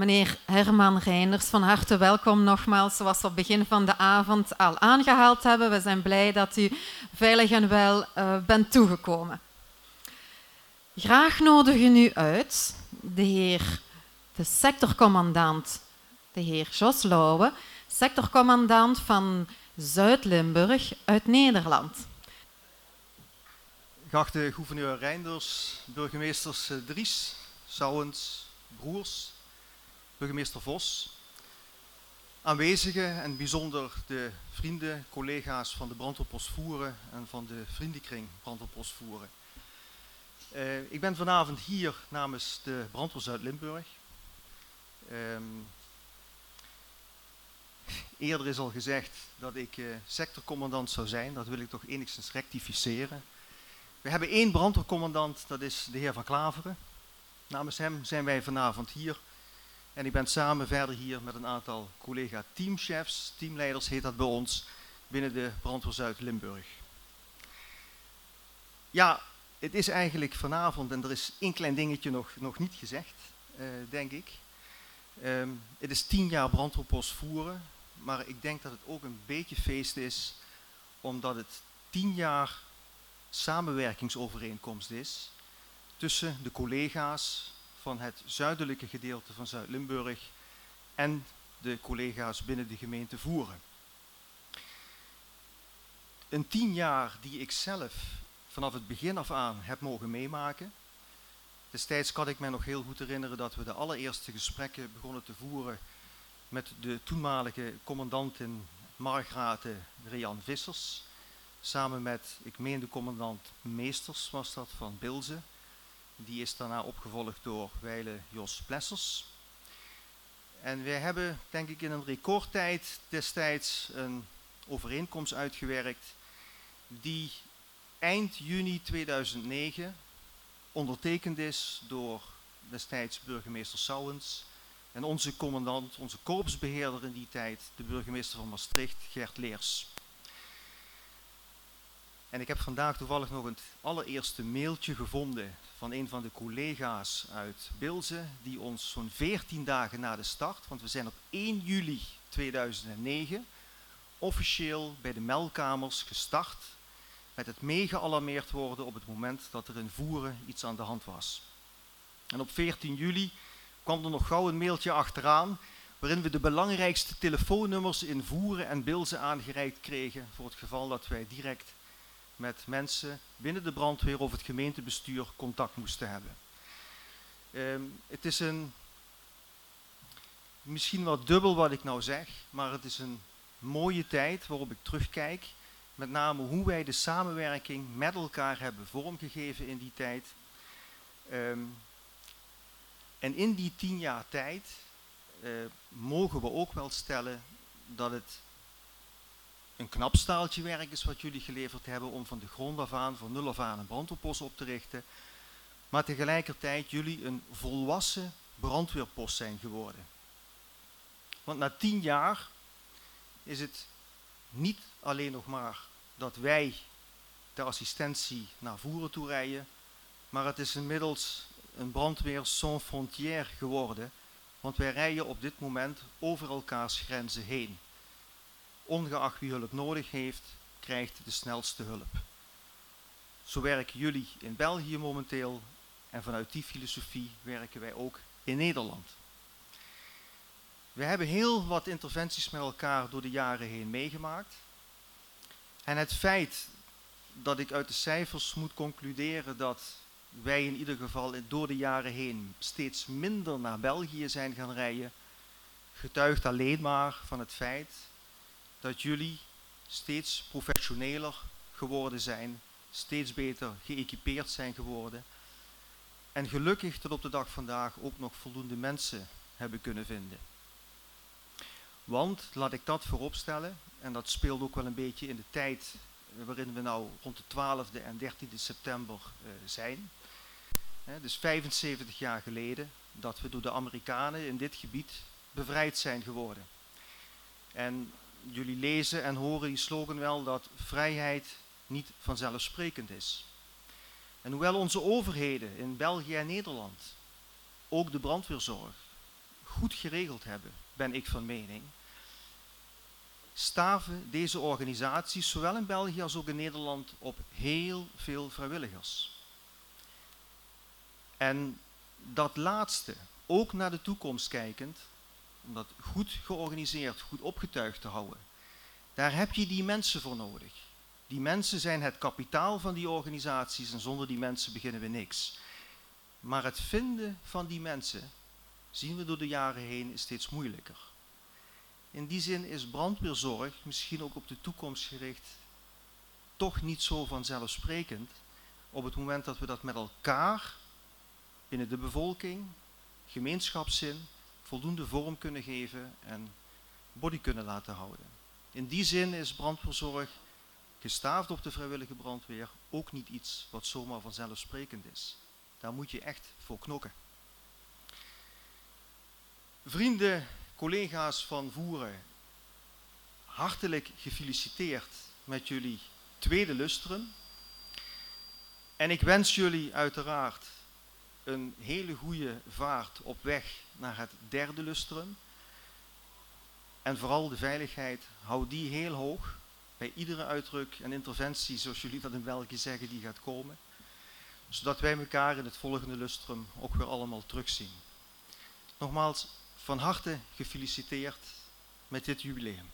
Meneer Herman Reinders, van harte welkom nogmaals, zoals we op het begin van de avond al aangehaald hebben. We zijn blij dat u veilig en wel uh, bent toegekomen. Graag nodigen u uit de heer, de sectorcommandant, de heer Jos Lauwe, sectorcommandant van Zuid-Limburg uit Nederland. Geachte gouverneur Reinders, burgemeesters Dries, Souwens, Broers, burgemeester Vos, aanwezigen en bijzonder de vrienden, collega's van de brandweerpost Voeren en van de vriendenkring brandweerpost Voeren. Uh, ik ben vanavond hier namens de brandweer Zuid-Limburg. Um, eerder is al gezegd dat ik uh, sectorcommandant zou zijn, dat wil ik toch enigszins rectificeren. We hebben één brandweercommandant, dat is de heer Van Klaveren. Namens hem zijn wij vanavond hier en ik ben samen verder hier met een aantal collega-teamchefs, teamleiders heet dat bij ons, binnen de Brandweer Zuid-Limburg. Ja, het is eigenlijk vanavond, en er is één klein dingetje nog, nog niet gezegd, uh, denk ik. Um, het is tien jaar brandweerpost voeren, maar ik denk dat het ook een beetje feest is, omdat het tien jaar samenwerkingsovereenkomst is tussen de collega's, van het zuidelijke gedeelte van Zuid-Limburg en de collega's binnen de gemeente Voeren. Een tien jaar die ik zelf vanaf het begin af aan heb mogen meemaken. Destijds kan ik mij nog heel goed herinneren dat we de allereerste gesprekken begonnen te voeren met de toenmalige commandantin Margrate Rian Vissers. Samen met, ik meen de commandant Meesters was dat van Bilze. Die is daarna opgevolgd door Weile Jos Plessers. En wij hebben, denk ik, in een recordtijd destijds een overeenkomst uitgewerkt die eind juni 2009 ondertekend is door destijds burgemeester Souwens en onze commandant, onze korpsbeheerder in die tijd, de burgemeester van Maastricht, Gert Leers. En ik heb vandaag toevallig nog het allereerste mailtje gevonden van een van de collega's uit Bilze, die ons zo'n 14 dagen na de start, want we zijn op 1 juli 2009 officieel bij de melkamers gestart met het meegealarmeerd worden op het moment dat er in Voeren iets aan de hand was. En op 14 juli kwam er nog gauw een mailtje achteraan waarin we de belangrijkste telefoonnummers in Voeren en Bilze aangereikt kregen voor het geval dat wij direct met mensen binnen de brandweer of het gemeentebestuur contact moesten hebben. Um, het is een, misschien wat dubbel wat ik nou zeg, maar het is een mooie tijd waarop ik terugkijk. Met name hoe wij de samenwerking met elkaar hebben vormgegeven in die tijd. Um, en in die tien jaar tijd uh, mogen we ook wel stellen dat het een knap staaltje werk is wat jullie geleverd hebben om van de grond af aan, van nul af aan een brandweerpost op te richten. Maar tegelijkertijd jullie een volwassen brandweerpost zijn geworden. Want na tien jaar is het niet alleen nog maar dat wij de assistentie naar voeren toe rijden, maar het is inmiddels een brandweer sans frontière geworden, want wij rijden op dit moment over elkaars grenzen heen ongeacht wie hulp nodig heeft, krijgt de snelste hulp. Zo werken jullie in België momenteel en vanuit die filosofie werken wij ook in Nederland. We hebben heel wat interventies met elkaar door de jaren heen meegemaakt. En het feit dat ik uit de cijfers moet concluderen dat wij in ieder geval door de jaren heen steeds minder naar België zijn gaan rijden, getuigt alleen maar van het feit dat jullie steeds professioneler geworden zijn, steeds beter geëquipeerd zijn geworden. En gelukkig tot op de dag vandaag ook nog voldoende mensen hebben kunnen vinden. Want, laat ik dat vooropstellen, en dat speelt ook wel een beetje in de tijd waarin we nou rond de 12e en 13e september uh, zijn. Dus 75 jaar geleden dat we door de Amerikanen in dit gebied bevrijd zijn geworden. En jullie lezen en horen die slogan wel dat vrijheid niet vanzelfsprekend is. En hoewel onze overheden in België en Nederland, ook de brandweerzorg, goed geregeld hebben, ben ik van mening, staven deze organisaties, zowel in België als ook in Nederland, op heel veel vrijwilligers. En dat laatste, ook naar de toekomst kijkend, om dat goed georganiseerd, goed opgetuigd te houden, daar heb je die mensen voor nodig. Die mensen zijn het kapitaal van die organisaties en zonder die mensen beginnen we niks. Maar het vinden van die mensen, zien we door de jaren heen, is steeds moeilijker. In die zin is brandweerzorg, misschien ook op de toekomst gericht, toch niet zo vanzelfsprekend op het moment dat we dat met elkaar binnen de bevolking, gemeenschapszin, voldoende vorm kunnen geven en body kunnen laten houden. In die zin is brandweerzorg gestaafd op de vrijwillige brandweer ook niet iets wat zomaar vanzelfsprekend is. Daar moet je echt voor knokken. Vrienden, collega's van Voeren, hartelijk gefeliciteerd met jullie tweede lustrum. En ik wens jullie uiteraard een hele goede vaart op weg naar het derde lustrum. En vooral de veiligheid, hou die heel hoog bij iedere uitdruk en interventie, zoals jullie dat in België zeggen, die gaat komen. Zodat wij elkaar in het volgende lustrum ook weer allemaal terugzien. Nogmaals, van harte gefeliciteerd met dit jubileum.